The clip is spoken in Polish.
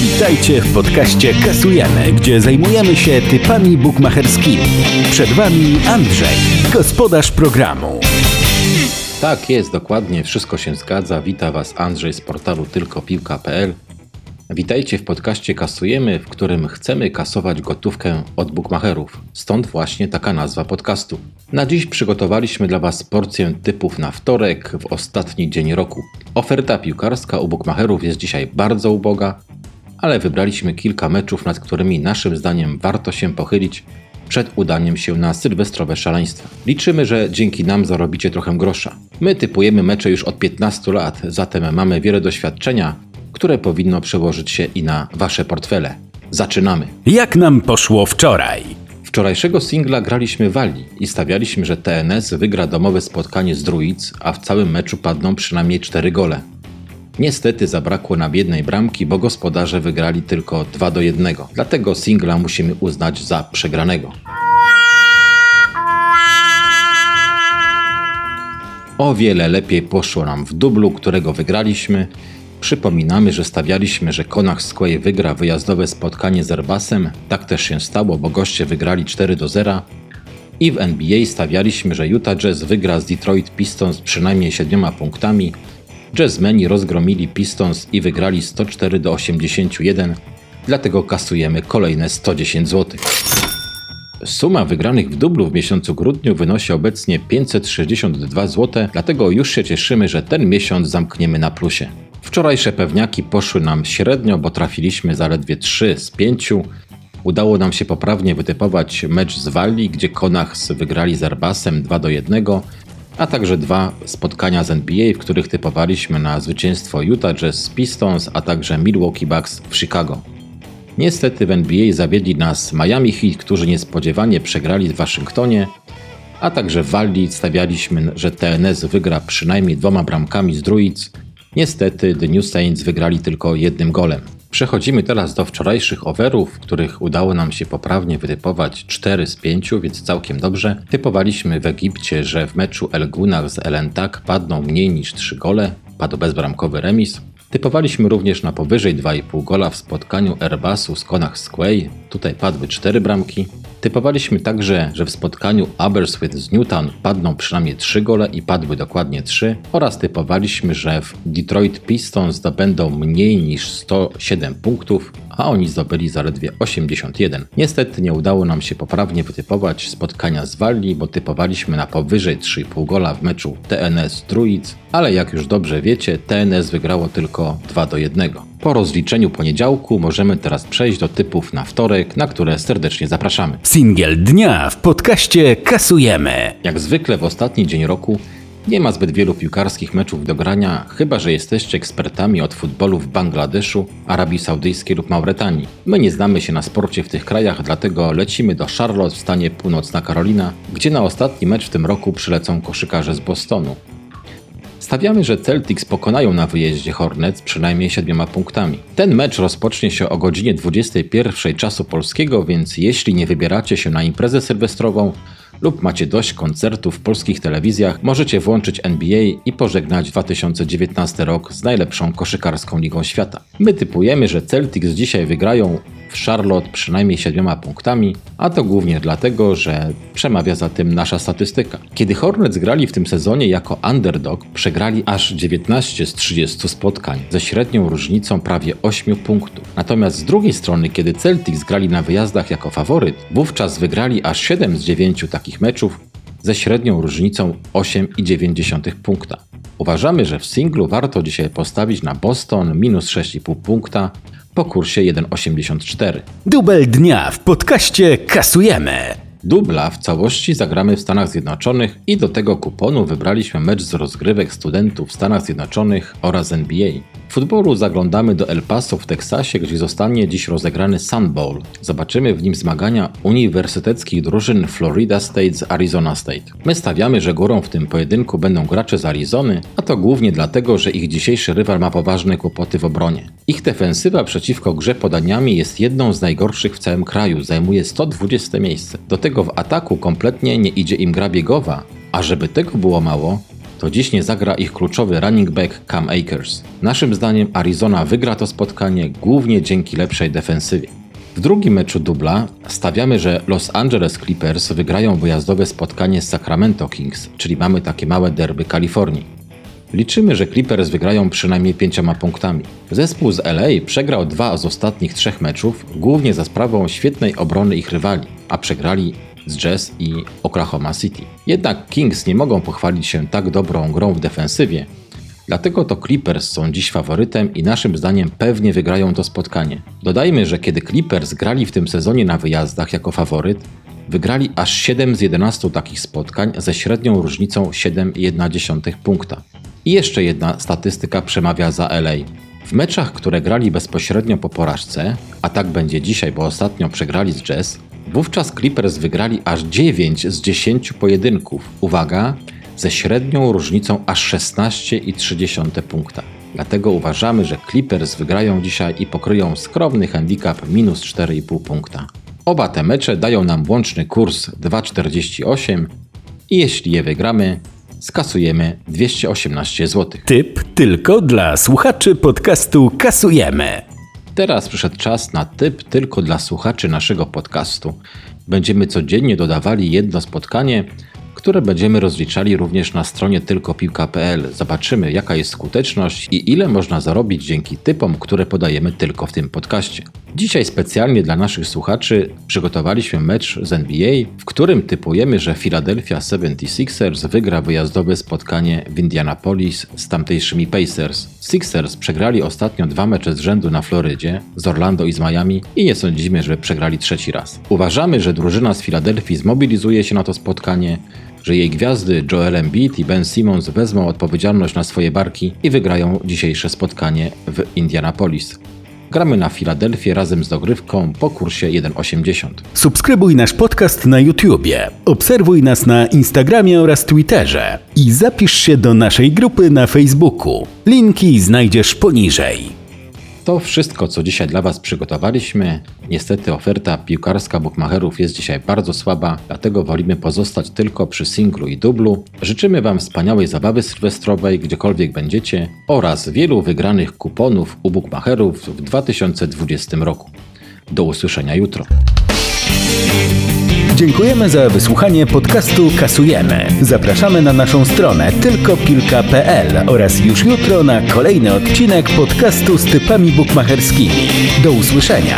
Witajcie w podcaście Kasujemy, gdzie zajmujemy się typami bukmacherskimi. Przed Wami Andrzej, gospodarz programu. Tak jest, dokładnie, wszystko się zgadza. Wita Was Andrzej z portalu tylkopiłka.pl. Witajcie w podcaście Kasujemy, w którym chcemy kasować gotówkę od bukmacherów. Stąd właśnie taka nazwa podcastu. Na dziś przygotowaliśmy dla Was porcję typów na wtorek, w ostatni dzień roku. Oferta piłkarska u bukmacherów jest dzisiaj bardzo uboga, ale wybraliśmy kilka meczów, nad którymi naszym zdaniem warto się pochylić przed udaniem się na sylwestrowe szaleństwa. Liczymy, że dzięki nam zarobicie trochę grosza. My typujemy mecze już od 15 lat, zatem mamy wiele doświadczenia, które powinno przełożyć się i na wasze portfele. Zaczynamy! Jak nam poszło wczoraj? Wczorajszego singla graliśmy Wali i stawialiśmy, że TNS wygra domowe spotkanie z Druids, a w całym meczu padną przynajmniej 4 gole. Niestety zabrakło nam jednej bramki, bo gospodarze wygrali tylko 2 do 1. Dlatego singla musimy uznać za przegranego. O wiele lepiej poszło nam w dublu, którego wygraliśmy. Przypominamy, że stawialiśmy, że Konach Square wygra wyjazdowe spotkanie z Airbusem. Tak też się stało, bo goście wygrali 4 do 0. I w NBA stawialiśmy, że Utah Jazz wygra z Detroit Pistons przynajmniej 7 punktami. Jazzmeni rozgromili Pistons i wygrali 104 do 81, dlatego kasujemy kolejne 110 zł. Suma wygranych w dublu w miesiącu grudniu wynosi obecnie 562 zł, dlatego już się cieszymy, że ten miesiąc zamkniemy na plusie. Wczorajsze pewniaki poszły nam średnio, bo trafiliśmy zaledwie 3 z 5. Udało nam się poprawnie wytypować mecz z Walii, gdzie Konachs wygrali z Airbusem 2 do 1, a także dwa spotkania z NBA, w których typowaliśmy na zwycięstwo Utah Jazz Pistons, a także Milwaukee Bucks w Chicago. Niestety w NBA zawiedli nas Miami Heat, którzy niespodziewanie przegrali w Waszyngtonie, a także w Walii stawialiśmy, że TNS wygra przynajmniej dwoma bramkami z Druids. Niestety The New Saints wygrali tylko jednym golem. Przechodzimy teraz do wczorajszych overów, których udało nam się poprawnie wytypować 4 z 5, więc całkiem dobrze. Typowaliśmy w Egipcie, że w meczu El Gunnar z El Tak padną mniej niż 3 gole, padł bezbramkowy remis. Typowaliśmy również na powyżej 2,5 gola w spotkaniu Airbusu z Konach Squay, tutaj padły 4 bramki. Typowaliśmy także, że w spotkaniu Aberystwyth z Newtown padną przynajmniej 3 gole i padły dokładnie 3 oraz typowaliśmy, że w Detroit Pistons zdobędą mniej niż 107 punktów, a oni zdobyli zaledwie 81. Niestety nie udało nam się poprawnie wytypować spotkania z Walli, bo typowaliśmy na powyżej 3,5 gola w meczu TNS Druids, ale jak już dobrze wiecie, TNS wygrało tylko 2 do 1. Po rozliczeniu poniedziałku możemy teraz przejść do typów na wtorek, na które serdecznie zapraszamy. Singiel dnia w podcaście Kasujemy. Jak zwykle w ostatni dzień roku nie ma zbyt wielu piłkarskich meczów do grania, chyba że jesteście ekspertami od futbolu w Bangladeszu, Arabii Saudyjskiej lub Mauretanii. My nie znamy się na sporcie w tych krajach, dlatego lecimy do Charlotte w stanie Północna Karolina, gdzie na ostatni mecz w tym roku przylecą koszykarze z Bostonu. Stawiamy, że Celtics pokonają na wyjeździe Hornets przynajmniej siedmioma punktami. Ten mecz rozpocznie się o godzinie 21 czasu polskiego, więc jeśli nie wybieracie się na imprezę sylwestrową lub macie dość koncertów w polskich telewizjach, możecie włączyć NBA i pożegnać 2019 rok z najlepszą koszykarską ligą świata. My typujemy, że Celtics dzisiaj wygrają w Charlotte przynajmniej siedmioma punktami, a to głównie dlatego, że przemawia za tym nasza statystyka. Kiedy Hornets grali w tym sezonie jako underdog, przegrali aż 19 z 30 spotkań, ze średnią różnicą prawie 8 punktów. Natomiast z drugiej strony, kiedy Celtics grali na wyjazdach jako faworyt, wówczas wygrali aż 7 z 9 takich meczów, ze średnią różnicą 8,9 punkta. Uważamy, że w singlu warto dzisiaj postawić na Boston minus 6,5 punkta, po kursie 1,84. Dubel dnia w podcaście Kasujemy. Dubla w całości zagramy w Stanach Zjednoczonych i do tego kuponu wybraliśmy mecz z rozgrywek studentów w Stanach Zjednoczonych oraz NBA. Futbolu zaglądamy do El Paso w Teksasie, gdzie zostanie dziś rozegrany Sun Bowl. Zobaczymy w nim zmagania uniwersyteckich drużyn Florida State z Arizona State. My stawiamy, że górą w tym pojedynku będą gracze z Arizony, a to głównie dlatego, że ich dzisiejszy rywal ma poważne kłopoty w obronie. Ich defensywa przeciwko grze podaniami jest jedną z najgorszych w całym kraju, zajmuje 120 miejsce. Do tego w ataku kompletnie nie idzie im gra biegowa, a żeby tego było mało, to dziś nie zagra ich kluczowy running back Cam Akers. Naszym zdaniem Arizona wygra to spotkanie głównie dzięki lepszej defensywie. W drugim meczu dubla stawiamy, że Los Angeles Clippers wygrają wyjazdowe spotkanie z Sacramento Kings, czyli mamy takie małe derby Kalifornii. Liczymy, że Clippers wygrają przynajmniej pięcioma punktami. Zespół z LA przegrał dwa z ostatnich trzech meczów, głównie za sprawą świetnej obrony ich rywali, a przegrali z Jazz i Oklahoma City. Jednak Kings nie mogą pochwalić się tak dobrą grą w defensywie, Dlatego to Clippers są dziś faworytem i naszym zdaniem pewnie wygrają to spotkanie. Dodajmy, że kiedy Clippers grali w tym sezonie na wyjazdach jako faworyt, wygrali aż 7 z 11 takich spotkań ze średnią różnicą 7,1 punkta. I jeszcze jedna statystyka przemawia za LA. W meczach, które grali bezpośrednio po porażce, a tak będzie dzisiaj, bo ostatnio przegrali z Jazz, wówczas Clippers wygrali aż 9 z 10 pojedynków. Uwaga, ze średnią różnicą aż 16,3 punkta. Dlatego uważamy, że Clippers wygrają dzisiaj i pokryją skromny handicap minus 4,5 punkta. Oba te mecze dają nam łączny kurs 2,48 i jeśli je wygramy, skasujemy 218 zł. Typ tylko dla słuchaczy podcastu Kasujemy. Teraz przyszedł czas na typ tylko dla słuchaczy naszego podcastu. Będziemy codziennie dodawali jedno spotkanie, które będziemy rozliczali również na stronie tylkopiłka.pl. Zobaczymy, jaka jest skuteczność i ile można zarobić dzięki typom, które podajemy tylko w tym podcaście. Dzisiaj specjalnie dla naszych słuchaczy przygotowaliśmy mecz z NBA, w którym typujemy, że Philadelphia 76ers wygra wyjazdowe spotkanie w Indianapolis z tamtejszymi Pacers. Sixers przegrali ostatnio dwa mecze z rzędu na Florydzie, z Orlando i z Miami i nie sądzimy, że przegrali trzeci raz. Uważamy, że drużyna z Filadelfii zmobilizuje się na to spotkanie, że jej gwiazdy Joel Embiid i Ben Simmons wezmą odpowiedzialność na swoje barki i wygrają dzisiejsze spotkanie w Indianapolis. Gramy na Filadelfię razem z dogrywką po kursie 1,80. Subskrybuj nasz podcast na YouTubie, obserwuj nas na Instagramie oraz Twitterze i zapisz się do naszej grupy na Facebooku. Linki znajdziesz poniżej. To wszystko, co dzisiaj dla Was przygotowaliśmy. Niestety oferta piłkarska bukmacherów jest dzisiaj bardzo słaba, dlatego wolimy pozostać tylko przy singlu i dublu. Życzymy Wam wspaniałej zabawy sylwestrowej, gdziekolwiek będziecie, oraz wielu wygranych kuponów u bukmacherów w 2020 roku. Do usłyszenia jutro. Dziękujemy za wysłuchanie podcastu Kasujemy. Zapraszamy na naszą stronę tylkopilka.pl oraz już jutro na kolejny odcinek podcastu z typami bukmacherskimi. Do usłyszenia.